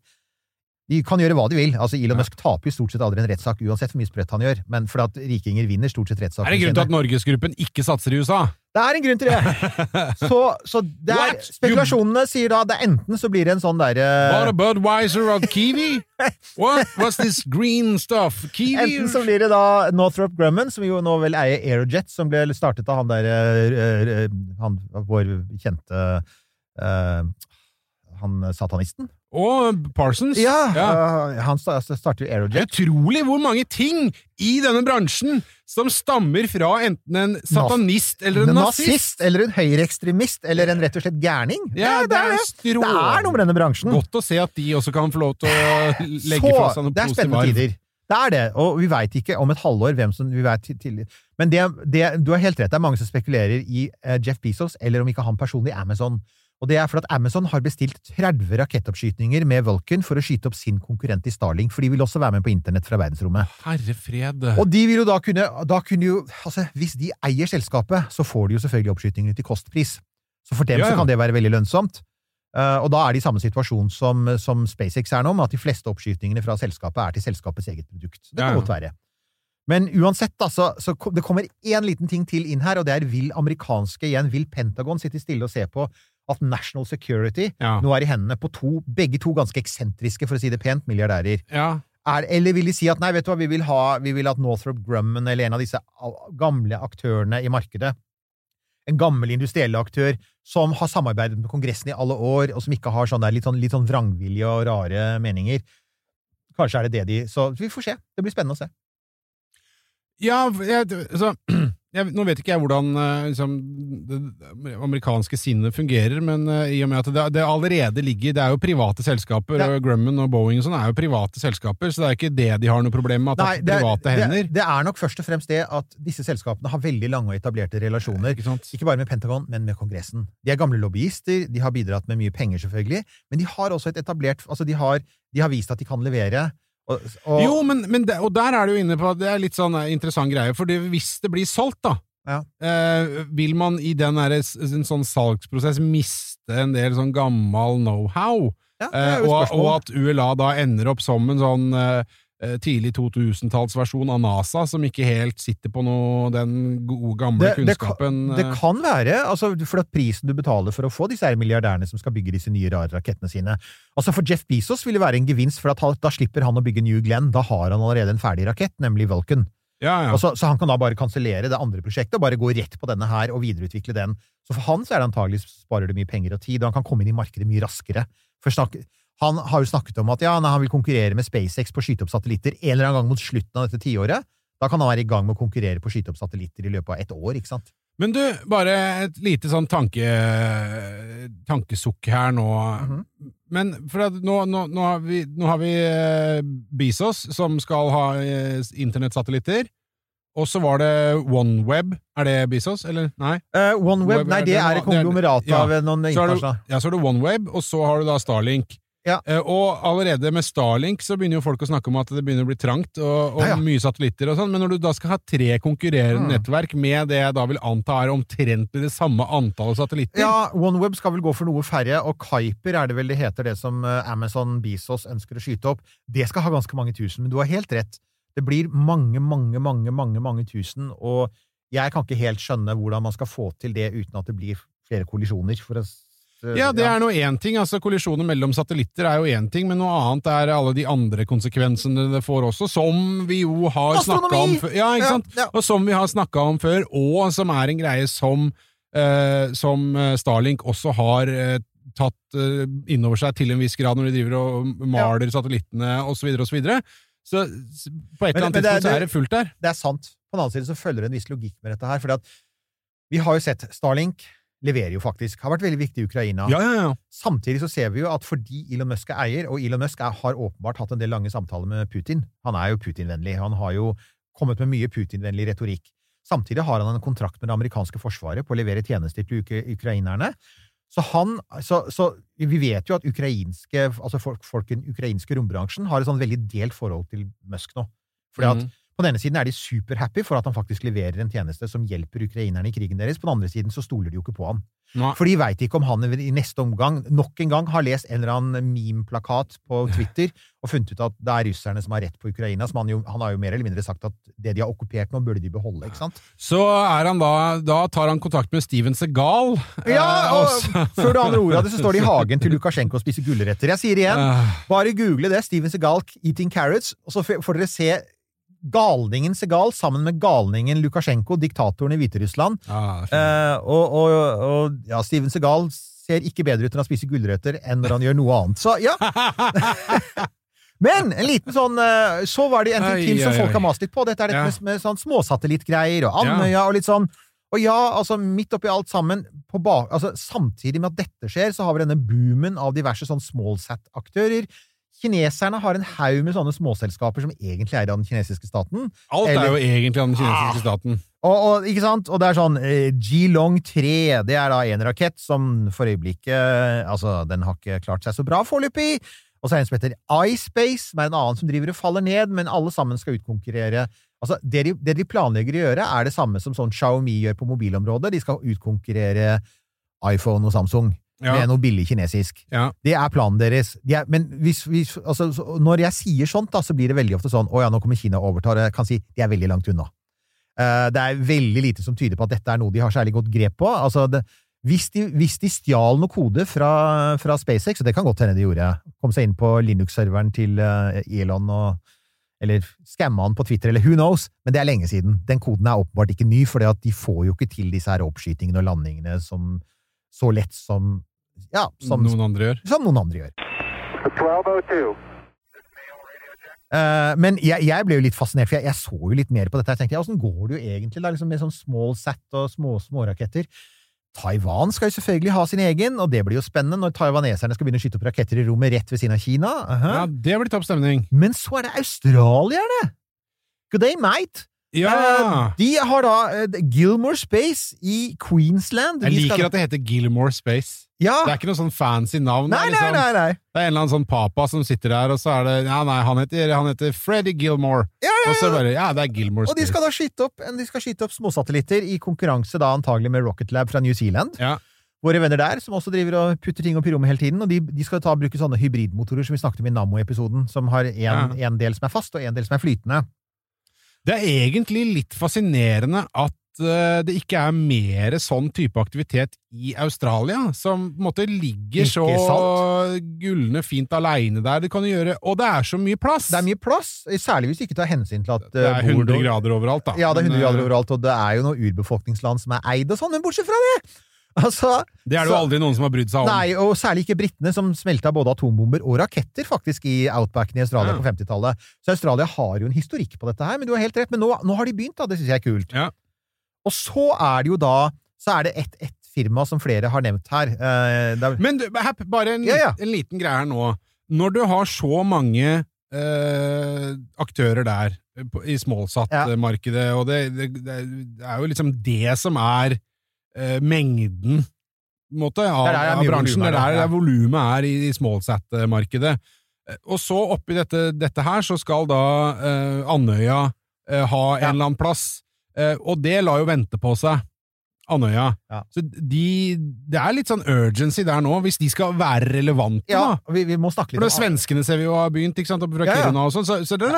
De kan gjøre hva de vil. Altså Elon. Musk taper jo stort sett aldri en rettssak, uansett hvor mye sprøtt han gjør. Men fordi at rikinger vinner stort sett rettssakene Er det grunn til at Norgesgruppen ikke satser i USA? Det er en grunn til det! *laughs* Så, så det er, spekulasjonene sier da det er enten så blir det en sånn derre What a Budwiser of Kiwi? What? What's this green stuff? Kiwi? Enten så blir det da Northrop Grumman, som jo nå vel eier Aerojet, som ble startet av han der eh, eh, han, Vår kjente uh, Han satanisten? Og Parsons? Ja! ja. han starter jo er Aerojet. utrolig hvor mange ting i denne bransjen som stammer fra enten en satanist eller en nazist. nazist, eller en høyreekstremist, eller en rett og slett gærning. Ja, det er det. Det er noe med denne bransjen. Godt å se at de også kan få lov til å legge Så, fra seg noe det er spennende arv. tider. Det er det, og vi veit ikke om et halvår hvem som vi vet til. Men det, det, du har helt rett, det er mange som spekulerer i eh, Jeff Bezos, eller om ikke han personlig Amazon. Og det er for at Amazon har bestilt 30 rakettoppskytninger med Vulcan for å skyte opp sin konkurrent i Starling, for de vil også være med på internett fra verdensrommet. Herre fred. Og de vil jo da kunne, da kunne jo, altså Hvis de eier selskapet, så får de jo selvfølgelig oppskytingene til kostpris. Så for dem Ja, ja. så kan det være veldig lønnsomt. Uh, og da er de i samme situasjon som, som SpaceX er nå, med at de fleste oppskytingene fra selskapet er til selskapets eget produkt. Det kan ja. godt være. Men uansett, da, så, så det kommer én liten ting til inn her, og det er vil amerikanske igjen, vil Pentagon sitte stille og se på at National Security Ja. nå er i hendene på to, begge to ganske eksentriske, for å si det pent, milliardærer. ja. Er, eller vil de si at nei, vet du hva, vi vil, ha, vi vil at Northrop Grumman eller en av disse gamle aktørene i markedet, en gammel industriell aktør som har samarbeidet med Kongressen i alle år, og som ikke har sånn der litt sånn, litt sånn vrangvilje og rare meninger Kanskje er det det de Så vi får se. Det blir spennende å se. Ja, jeg, altså, *clears throat* jeg, nå vet ikke jeg hvordan eh, liksom, det det amerikanske sinnet fungerer, men eh, i og med at det, det allerede ligger Det er jo private selskaper, Ja. og Grumman og Boeing og sånn er jo private selskaper, så det er ikke det de har noe problem med, at Nei, det er private det, hender. det er nok først og fremst det at disse selskapene har veldig lange og etablerte relasjoner. Ikke? Ikke bare med Pentagon, men med Kongressen. De er gamle lobbyister, de har bidratt med mye penger, selvfølgelig, men de har også et etablert Altså, de har, de har vist at de kan levere. Og, og, Jo, men, men det, og der er du inne på at det er litt sånn eh, interessant greie, for det, hvis det blir solgt, da, Ja. eh, vil man i den der, en sånn salgsprosess miste en del sånn gammel know-how? ja, Eh, jo og, og at ULA da ender opp som en sånn eh, tidlig 2000-tallsversjon av NASA, som ikke helt sitter på noe, den gode, gamle det, det, kunnskapen. kan, det eh, kan være, altså, for at prisen du betaler for å få disse milliardærene som skal bygge disse nye rare rakettene sine Altså For Jeff Bezos vil det være en gevinst, for at han, da slipper han å bygge New Glenn. Da har han allerede en ferdig rakett, nemlig Vulcan. Ja, ja. Så, så han kan da bare kansellere det andre prosjektet og bare gå rett på denne her og videreutvikle den. Så for han så er det antagelig sparer det mye penger og tid, og han kan komme inn i markedet mye raskere. For snak, han har jo snakket om at ja, nei, han vil konkurrere med SpaceX på å skyte opp satellitter en eller annen gang mot slutten av dette tiåret. Da kan han være i gang med å konkurrere på å skyte opp satellitter i løpet av ett år, ikke sant? Men du, bare et lite sånn tanke, tankesukk her nå. Mhm. Men for at nå, nå, nå har vi, nå har vi eh, Bezos, som skal ha eh, internettsatellitter. Og så var det OneWeb. Er det Bezos, eller? Nei? Uh, OneWeb, Web nei, er det det er et konglomerat det er- av noen internasjonale ja, så har du OneWeb, og så har du da Starlink. Ja. Eh, og allerede med Starlink så begynner jo folk å snakke om at det begynner å bli trangt, og, og Ja, ja. mye satellitter og sånn, men når du da skal ha tre konkurrerende Mm. nettverk med det jeg da vil anta er omtrent det samme antallet satellitter Ja, OneWeb skal vel gå for noe færre, og Kuiper er det vel det heter, det som eh, Amazon Bezos ønsker å skyte opp. Det skal ha ganske mange tusen, men du har helt rett. Det blir mange, mange, mange, mange, mange tusen, og jeg kan ikke helt skjønne hvordan man skal få til det uten at det blir flere kollisjoner. For å, Ja, det er nå én ting. altså Kollisjoner mellom satellitter er jo én ting, men noe annet er alle de andre konsekvensene det får også, som vi jo har snakka om før. Ja, ikke sant? ja. Og som vi har snakka om før, og som er en greie som, eh, som eh, Starlink også har eh, tatt eh, inn over seg til en viss grad når de driver og maler satellittene osv. osv. Så, så på et eller annet tidspunkt så er det- det fullt der. Det er sant. På den annen side så følger det en viss logikk med dette her, fordi at vi har jo sett Starlink leverer jo faktisk. Har vært veldig viktig i Ukraina. Ja, ja, ja. Samtidig så ser vi jo at fordi Elon Musk er eier, og Elon Musk er, har åpenbart hatt en del lange samtaler med Putin Han er jo Putin-vennlig. Han har jo kommet med mye Putin-vennlig retorikk. Samtidig har han en kontrakt med det amerikanske forsvaret på å levere tjenester til uk ukrainerne. Så han, så, så Vi vet jo at ukrainske, altså folk, folk i den ukrainske rombransjen har et sånn veldig delt forhold til Musk nå. Fordi at Mhm. På den ene siden er de superhappy for at han faktisk leverer en tjeneste som hjelper ukrainerne i krigen deres. På den andre siden så stoler de jo ikke på han. Nei. For de veit ikke om han i neste omgang nok en gang har lest en eller annen meme-plakat på Twitter og funnet ut at det er russerne som har rett på Ukraina. Som han, jo, han har jo mer eller mindre sagt at det de har okkupert nå, burde de beholde. ikke sant? Så er han da Da tar han kontakt med Steven Segal. Ja, eh, og så- *laughs* Før du aner ordet av det, så står de i hagen til Lukasjenko og spiser gulrøtter. Jeg sier igjen, Eh, bare google det. Steven Segal eating carrots, og så får dere se galningen Segal sammen med galningen Lukasjenko, diktatoren i Hviterussland. er fint. Eh, og, og, og ja, Steven Segal ser ikke bedre ut når han spiser gulrøtter enn når han gjør noe annet. Så ja. *laughs* Men en liten sånn eh, Så var det en ting til som folk har mast litt på. Dette er dette Ja. med, med sånn småsatellittgreier og Andøya og litt sånn. Og ja, altså midt oppi alt sammen, altså, samtidig med at dette skjer, så har vi denne boomen av diverse sånn smallsat-aktører. Kineserne har en haug med sånne småselskaper som egentlig er av den kinesiske staten. Alt er jo egentlig av den kinesiske staten. Og, og, ikke sant? og det er sånn eh, Geelong 3, det er da en rakett som for øyeblikket Altså, den har ikke klart seg så bra foreløpig. Og så er det en som heter iSpace, som er en annen som driver og faller ned, men alle sammen skal utkonkurrere Altså, det de, det de planlegger å gjøre, er det samme som sånn Xiaomi gjør på mobilområdet. De skal utkonkurrere iPhone og Samsung Ja. med noe billig kinesisk. Ja. Det er planen deres. De er, men hvis, hvis, altså, så, når jeg sier sånt, da, så blir det veldig ofte sånn Å ja, nå kommer Kina og overtar. Jeg kan si de er veldig langt unna. Uh, det er veldig lite som tyder på at dette er noe de har særlig godt grep på. Altså, det, hvis, de, hvis de stjal noe kode fra, fra SpaceX, og det kan godt hende de gjorde, kom seg inn på Linux-serveren til uh, Elon og eller skamma han på Twitter, eller who knows, men det er lenge siden. Den koden er åpenbart ikke ny, for de får jo ikke til disse her oppskytingene og landingene som så lett som ja, som Noen andre gjør. som noen andre gjør. 1202. Eh, men jeg, jeg ble jo litt fascinert, for jeg, jeg så jo litt mer på dette. Jeg tenkte, ja, Åssen går det jo egentlig da, liksom med sånn small sat og små småraketter? Taiwan skal jo selvfølgelig ha sin egen, og det blir jo spennende når taiwaneserne skal begynne å skyte opp raketter i rommet rett ved siden av Kina. Aha. Ja, det blir topp stemning. Men så er det australierne! Good day, mate! Ja! Eh, de har da eh, Gilmore Space i Queensland. Jeg liker skal- at det heter Gilmore Space. Ja! Det er ikke noe sånn fancy navn. Nei, det, er nei, liksom, nei! nei. det er en eller annen sånn papa som sitter der, og så er det Ja, nei, han heter, han heter Freddy Gilmore. Ja, ja, Og så bare Ja, det er Gilmore Og de skal da skyte opp, de skal skyte opp småsatellitter i konkurranse da antagelig med Rocket Lab fra New Zealand. Ja. Våre venner der, som også driver og putter ting opp i rommet hele tiden. Og de, de skal ta bruke sånne hybridmotorer som vi snakket om i Nammo-episoden, som har en, en del som er fast, og en del som er flytende. Det er egentlig litt fascinerende at eh, det ikke er mer sånn type aktivitet i Australia, som på en måte ligger Ikke så sant? gullende fint aleine der. Det kan du gjøre, og det er så mye plass! Det er mye plass, særlig hvis du ikke tar hensyn til at Det er eh, bor 100 det- grader overalt, da. Ja, det er 100 Men, grader eh, overalt, og det er jo noen urbefolkningsland som er eid og sånn, men bortsett fra det! Altså, Det er det jo aldri noen som har brydd seg om. Nei, og særlig ikke britene, som smelta både atombomber og raketter faktisk i outbacken i Australia Ja. på 50-tallet. Så Australia har jo en historikk på dette her, men du har helt rett. Men nå, nå har de begynt, da. Det syns jeg er kult. Ja. Og så er det jo da Så er det ett et firma som flere har nevnt her. Eh, er, Men du, bare en, Ja, ja. en liten greie her nå. Når du har så mange eh, aktører der eh, i smallsat-markedet, og det, det, det er jo liksom det som er eh, mengden måte, av, Det der av bransjen. Det er der det volumet er i, i smallsat-markedet. Eh, Og så oppi dette, dette her så skal da eh, Andøya eh, ha en Ja. eller annen plass, eh, og det la jo vente på seg. Andøya. Ja. Så de, det er litt sånn urgency der nå, hvis de skal være relevante, ja, da. vi, vi må snakke litt For det Svenskene ser vi jo har begynt, ikke sant, og fra Ja, ja. Og sånn, så, så det,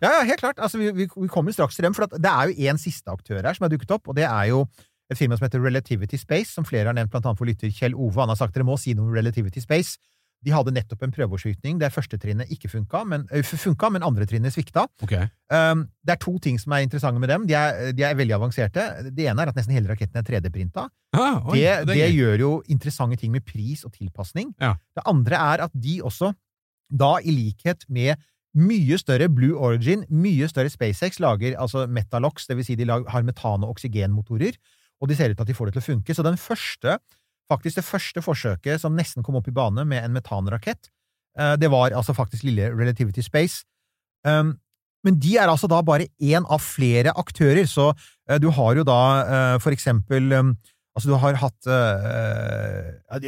Ja, ja, helt klart. Altså, vi, vi, vi kommer straks til dem. For at det er jo en siste aktør her som har dukket opp, og det er jo et firma som heter Relativity Space, som flere har nevnt, blant annet for lytter Kjell Ove. Han har sagt dere må si noe om Relativity Space. De hadde nettopp en prøveoverskytning der første trinnet ikke funka, men, funka, men andre trinnet svikta. Okay. Um, det er to ting som er interessante med dem. De er, de er veldig avanserte. Det ene er at nesten hele raketten er 3D-printa. Ah, det, Det, det gjør jo interessante ting med pris og tilpasning. Ja. Det andre er at de også, da i likhet med mye større Blue Origin, mye større SpaceX, lager altså Metalox, det vil si de har metan- og oksygenmotorer, og de ser ut til at de får det til å funke. Så den første, faktisk det første forsøket som nesten kom opp i bane med en metanrakett, eh, det var altså faktisk lille Relativity Space. Um, men de er altså da bare én av flere aktører, så eh, du har jo da eh, for eksempel um, Altså, du har hatt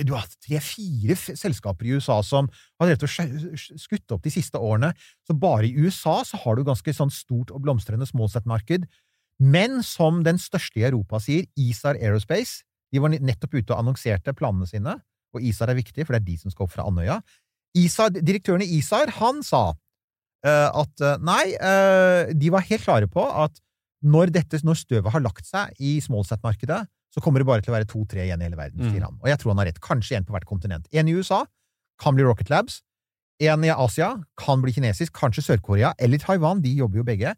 Du har hatt tre-fire selskaper i USA som har rett og skutt opp de siste årene. Så bare i USA så har du ganske sånn stort og blomstrende smallset-marked. Men som den største i Europa sier, ISAR Aerospace De var nettopp ute og annonserte planene sine, og ISAR er viktig, for det er de som skal opp fra Andøya. ISAR, direktøren i ISAR, han sa uh, at eh, nei, uh, de var helt klare på at når, dette, når støvet har lagt seg i smallset-markedet, så kommer det bare til å være to-tre igjen i hele verden, Mm. sier han. Og jeg tror han har rett. Kanskje en på hvert kontinent. En i USA kan bli Rocket Labs. En i Asia kan bli kinesisk. Kanskje Sør-Korea eller Taiwan. De jobber jo begge.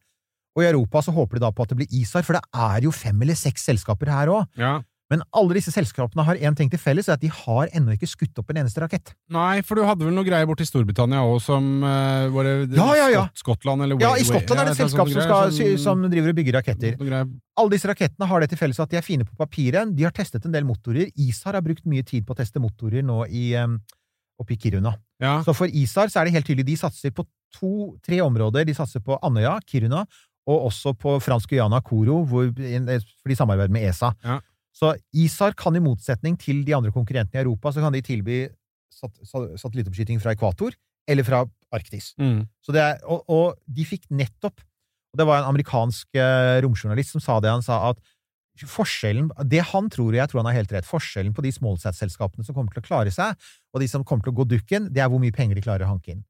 Og i Europa så håper de da på at det blir ISAR, for det er jo fem eller seks selskaper her òg. Ja. Men alle disse selskapene har én ting til felles, det er at de har ennå ikke skutt opp en eneste rakett. Nei, for du hadde vel noe greier borti Storbritannia òg, som uh, var det, Ja, ja, ja. Skott, Skottland, eller Ja, i Skottland er det et selskap som, skal, greier, sånn- som driver og bygger raketter. Alle disse rakettene har det til felles at de er fine på papiret. De har testet en del motorer. ISAR har brukt mye tid på å teste motorer nå i, um, oppe i Kiruna. Ja. Så for ISAR så er det helt tydelig de satser på to-tre områder. De satser på Andøya, Kiruna, og også på fransk Guyana, Koro, hvor, for de samarbeider med ESA. Ja. Så ISAR kan i motsetning til de andre konkurrentene i Europa, så kan de tilby sat satellittoppskyting fra ekvator eller fra Arktis. Mm. Så det er, og, og de fikk nettopp og Det var en amerikansk eh, romjournalist som sa det. Han sa at forskjellen Det han tror, og jeg tror han har helt rett, forskjellen på de smallsat-selskapene som kommer til å klare seg, og de som kommer til å gå dukken, det er hvor mye penger de klarer å hanke inn.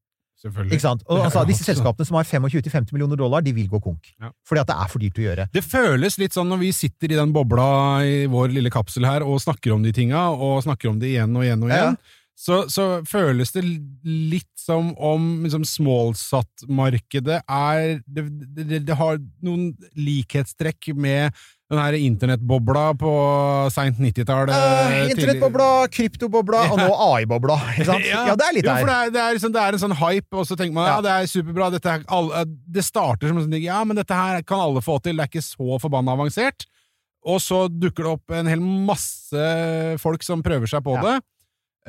Ikke sant? Og jo disse selskapene som har 25-50 millioner dollar, de vil gå konk. Ja. Fordi at det er for dyrt å gjøre. Det føles litt sånn når vi sitter i den bobla i vår lille kapsel her og snakker om de tinga, og snakker om det igjen og igjen og igjen. ja. så, så føles det litt som om liksom, smallsat-markedet er det, det, det har noen likhetstrekk med den her internettbobla på seint 90-tallet. Eh, Internettbobla, kryptobobla *laughs* og nå AI-bobla. ja. Ja, det er litt jo, for det er, det, er liksom, det er en sånn hype, og så tenker man ja, Ja. det er superbra. Er, alle, det starter som en sånn ja, men dette her kan alle få til, det er ikke så forbanna avansert. Og så dukker det opp en hel masse folk som prøver seg på Ja. det.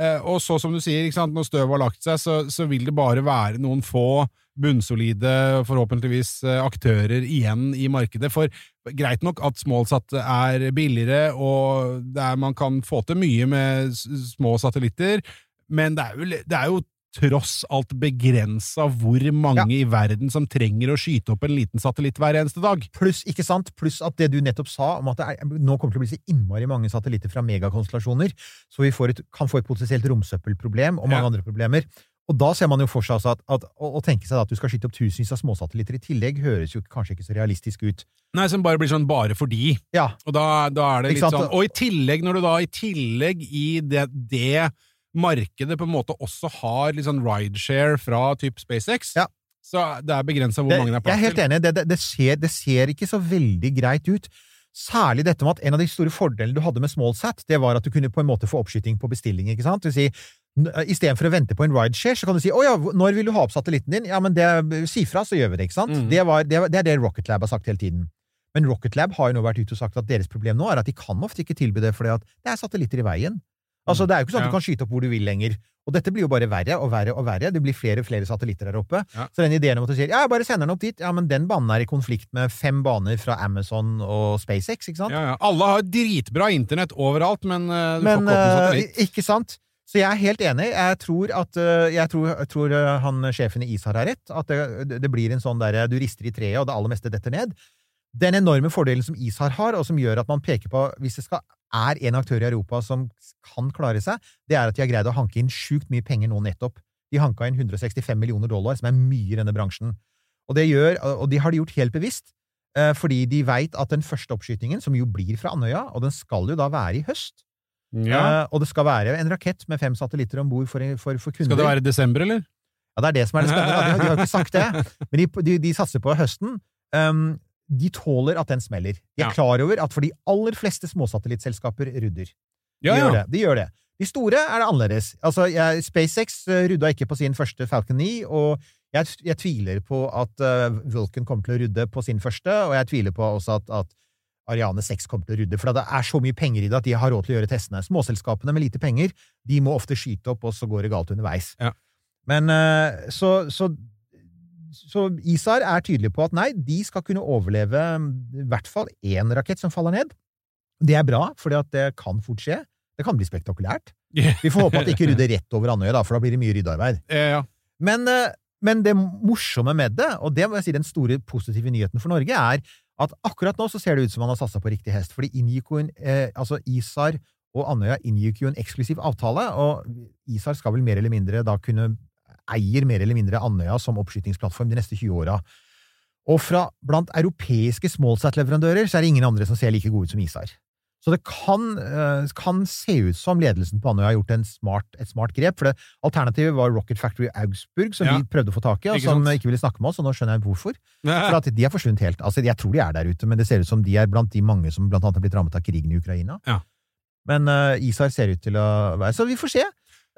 Eh, og så, som du sier, når støvet har lagt seg, så, så vil det bare være noen få bunnsolide, forhåpentligvis, eh, aktører igjen i markedet. For greit nok at smallsat er billigere, og er, man kan få til mye med små satellitter, men det er jo, det er jo tross alt begrensa hvor mange i verden som trenger å skyte opp en liten satellitt hver eneste dag. Pluss, ikke sant? Pluss at det du nettopp sa om at det er, nå kommer til å bli så innmari mange satellitter fra megakonstellasjoner, så vi får et, kan få et potensielt romsøppelproblem og mange Ja. andre problemer. Og da ser man jo for seg altså at, at å, tenke seg at du skal skyte opp tusenvis av småsatellitter i tillegg, høres jo kanskje ikke så realistisk ut. Nei, som bare blir sånn bare fordi. Ja, Og da, da er det litt sånn Og i tillegg, når du da i tillegg i det, det markedet på en måte også har litt sånn rideshare fra typ SpaceX, Ja. så det er begrensa hvor det, mange det er jeg er helt enig. Det, det, det, ser, det ser ikke så veldig greit ut. Særlig dette med at en av de store fordelene du hadde med SmallSat, det var at du kunne på en måte få oppskyting på bestilling. ikke sant? Det vil si, Istedenfor å vente på en rideshare, så kan du si 'Å ja, når vil du ha opp satellitten din?' Ja, men det, si fra, så gjør vi det. ikke sant? Mm. Det, var, det, det er det Rocket Lab har sagt hele tiden. Men Rocket Lab har jo nå vært ute og sagt at deres problem nå er at de kan ofte ikke tilby det fordi at det er satellitter i veien. Altså, Det er jo ikke sånn at du kan skyte opp hvor du vil lenger. Og dette blir jo bare verre og verre og verre. Det blir flere og flere satellitter der oppe. Ja. Så den ideen om at du sier ja, jeg bare sender den opp dit, ja, men den banen er i konflikt med fem baner fra Amazon og SpaceX, ikke sant? Ja, ja. Alle har dritbra internett overalt, men uh, du men får ikke opp en eh, satellitt. ikke sant? Så jeg er helt enig. Jeg tror at eh, jeg tror, jeg tror han sjefen i ISAR har rett. At det, det blir en sånn der du rister i treet, og det aller meste detter ned. Den enorme fordelen som ISAR har, og som gjør at man peker på hvis det skal, er en aktør i Europa som kan klare seg, det er at de har greid å hanke inn sjukt mye penger nå nettopp. De hanka inn 165 millioner dollar, som er mye i denne bransjen. Og det gjør, og de har de gjort helt bevisst, eh, fordi de veit at den første oppskytingen, som jo blir fra Andøya, og den skal jo da være i høst Ja. Eh, og det skal være en rakett med fem satellitter om bord for, for, for kunder. Skal det være i desember, eller? Ja, det er det som er det spennende. De, har- de har jo ikke sagt det. *laughs* Men de, de, de satser på høsten. Um, de tåler at den smeller. De er Ja. klar over at for de aller fleste småsatellittselskaper rudder. De Ja, gjør det. De gjør det. De store er det annerledes. Altså, jeg, SpaceX rydda ikke på sin første Falcon 9, og jeg, jeg tviler på at uh, Vulcan kommer til å rudde på sin første, og jeg tviler på også at, at Ariane 6 kommer til å rudde, for det er så mye penger i det at de har råd til å gjøre testene. Småselskapene med lite penger, de må ofte skyte opp, og så går det galt underveis. Ja. Men eh, så, så, så ISAR er tydelig på at nei, de skal kunne overleve mm, i hvert fall én rakett som faller ned. Det er bra, for det kan fort skje. Det kan bli spektakulært. *laughs* Vi får håpe at det ikke rydder rett over Andøya, for da blir det mye ryddearbeid. Ja, ja. Men, eh, men det morsomme med det, og det må jeg si den store positive nyheten for Norge, er at akkurat nå så ser det ut som man har satsa på riktig hest. For de en, eh, altså ISAR og Andøya inngikk jo en eksklusiv avtale, og ISAR skal vel mer eller mindre da kunne eier mer eller mindre Andøya som oppskytingsplattform de neste 20 åra. Og fra blant europeiske smallsat-leverandører så er det ingen andre som ser like gode ut som ISAR. Så det kan, eh, kan se ut som ledelsen på Andøya har gjort smart, et smart grep, for det alternativet var Rocket Factory Augsburg, som Ja. vi prøvde å få tak i, og Ikke som sant? ikke ville snakke med oss, og nå skjønner jeg hvorfor. *laughs* For at de har forsvunnet helt. Altså, jeg tror de er der ute, men det ser ut som de er blant de mange som blant annet har blitt rammet av krigen i Ukraina. Ja. Men uh, ISAR ser ut til å være Så vi får se.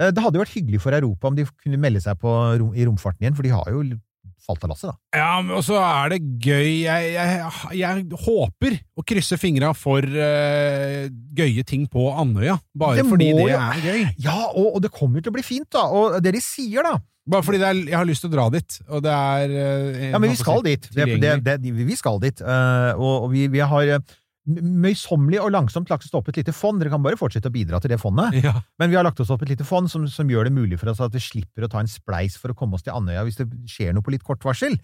Eh, det hadde jo vært hyggelig for Europa om de kunne melde seg på rom, i romfarten igjen, for de har jo falt av lasset, da. Ja, og så er det gøy Jeg, jeg, jeg håper å krysse fingra for uh, gøye ting på Andøya, bare Det fordi det jo- er gøy. Ja, og, og det kommer jo til å bli fint, da. Og det de sier, da Bare fordi det er, jeg har lyst til å dra dit, og det er eh, Ja, men vi skal dit. Det, det, vi skal dit. Uh, og, og vi, vi har møysommelig og langsomt lagt oss opp et lite fond. Dere kan bare fortsette å bidra til det fondet. Ja. Men vi har lagt oss opp et lite fond som, som gjør det mulig for oss at vi slipper å ta en spleis for å komme oss til Andøya hvis det skjer noe på litt kort varsel.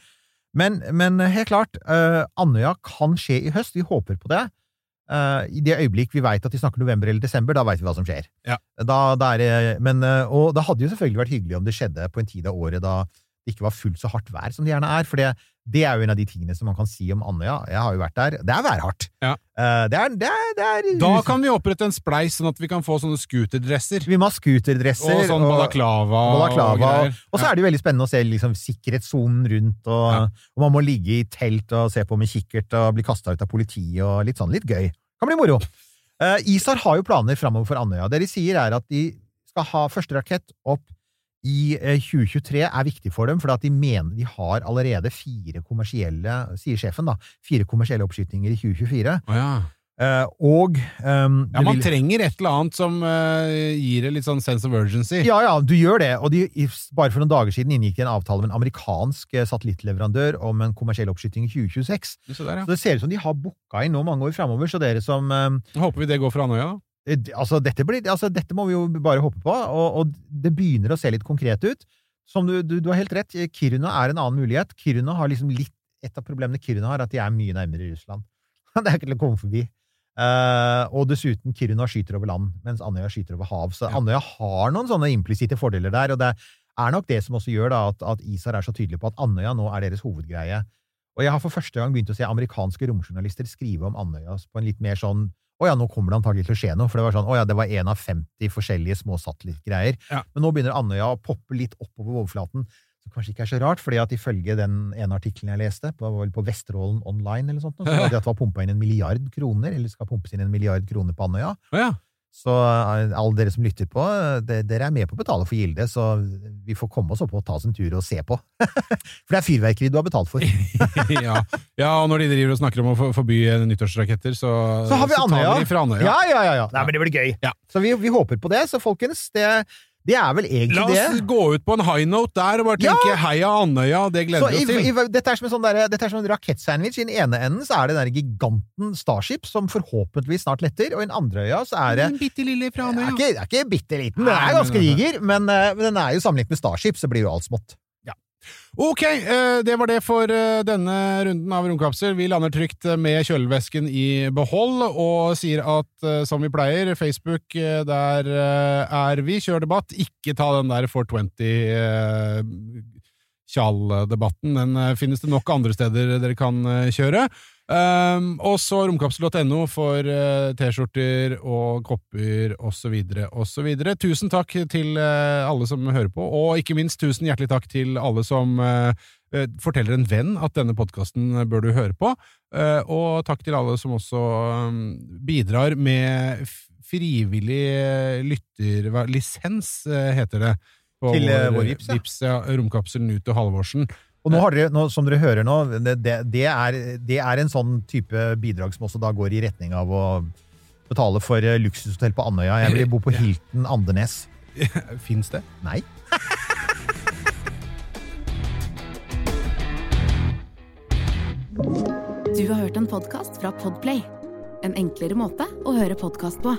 Men, men helt klart, uh, Andøya kan skje i høst. Vi håper på det. Uh, I det øyeblikk vi veit at de snakker november eller desember, da veit vi hva som skjer. Ja. Da, da er men, uh, og det hadde jo selvfølgelig vært hyggelig om det skjedde på en tid av året da det ikke var fullt så hardt vær som det gjerne er. For det, det er jo en av de tingene som man kan si om Andøya. Jeg har jo vært der. Det er værhardt. Ja. Eh, det er, det er, det er Da kan vi opprette en spleis, sånn at vi kan få sånne scooterdresser. vi må ha scooterdresser. Og sånn balaklava, balaklava, og. Og så er det jo veldig spennende å se liksom, sikkerhetssonen rundt, og, Ja. og man må ligge i telt og se på med kikkert og bli kasta ut av politiet og litt sånn litt gøy. Kan bli moro. Uh, ISAR har jo planer framover for Andøya. Det de sier, er at de skal ha første rakett opp i eh, 2023 er viktig for dem, for de mener de har allerede fire kommersielle, sier sjefen, da, fire kommersielle oppskytinger i 2024. Oh, ja. Uh, og um, ja, man vil- trenger et eller annet som uh, gir det litt sånn sense of urgency. Ja, ja, du gjør det. Og de, bare for noen dager siden inngikk de en avtale med en amerikansk eh, satellittleverandør om en kommersiell oppskyting i 2026. Så, der, ja. Så det ser ut som de har booka inn nå mange år framover, så dere som um, Håper vi det går fra Andøya, da. Eh, Altså, dette, blir, altså, dette må vi jo bare håpe på, og, og det begynner å se litt konkret ut. Som du, du, du har helt rett, Kiruna er en annen mulighet. Kiruna har liksom litt Et av problemene Kiruna har, er at de er mye nærmere Russland. *laughs* det er ikke til å komme forbi. Uh, og dessuten, Kiruna skyter over land, mens Andøya skyter over hav. Så Ja. Andøya har noen sånne implisitte fordeler der, og det er nok det som også gjør da at, at ISAR er så tydelig på at Andøya nå er deres hovedgreie. Og jeg har for første gang begynt å se amerikanske romjournalister skrive om Andøya på en litt mer sånn å ja, nå kommer det antagelig til å skje noe, for det var sånn, å ja, det var én av 50 forskjellige små satellittgreier. Ja. Men nå begynner Andøya å poppe litt oppover overflaten, som kanskje ikke er så rart, fordi at ifølge den ene artikkelen jeg leste, på, på Vesterålen Online eller sånt, så *laughs* var det at det var pumpa inn en milliard kroner, eller skal pumpes inn en milliard kroner på Andøya. Ja. Så eh, alle dere som lytter på, dere er med på å betale for gilde, så vi får komme oss opp og ta oss en tur og se på. *laughs* for det er fyrverkeri du har betalt for. *laughs* ja. ja, og når de driver og snakker om å forby nyttårsraketter, så, Så har vi tar vi de fra Andøya. Ja, ja, ja. ja. Nei, men det blir gøy. Ja. Så vi, vi håper på det. Så folkens, det, det er vel egentlig La oss det. gå ut på en high note der og bare Ja! tenke heia Andøya, det gleder vi oss til. i, dette er som en sånn, derre- dette er som en rakettsandwich. I den ene enden så er det den giganten Starship, som forhåpentligvis snart letter, og i den andre øya så er det En bitte lille fra Den er Andøya. ikke, er ikke bitte liten, den er ganske diger, men, eh, men den er jo sammenlignet med Starship, så blir jo alt smått. Ok, eh, det var det for eh, denne runden av Romkapsel. Vi lander trygt eh, med kjølevesken i behold, og sier at som vi pleier, Facebook, der er vi. Kjør debatt. Ikke ta den der 420 eh, Tjall-debatten. Den eh, finnes det nok andre steder dere kan eh, kjøre. Um, og så romkapsel.no for eh, T-skjorter og kopper osv. osv. Tusen takk til alle som hører på, og ikke minst tusen hjertelig takk til alle som eh, forteller en venn at denne podkasten bør du høre på. Og takk til alle som også um, bidrar med frivillig lytterlisens, heter det. På Til, eh, vår Vips, ja. Vips, ja. Romkapselen ut og Halvorsen. Og nå har dere, nå, som dere hører nå, det, det, det, er, det er en sånn type bidrag som også da går i retning av å betale for eh, luksushotell på Andøya. Jeg vil bo på Hilton Andenes. *laughs* Fins det? Nei. Du har hørt en podkast fra Podplay. En enklere måte å høre podkast på.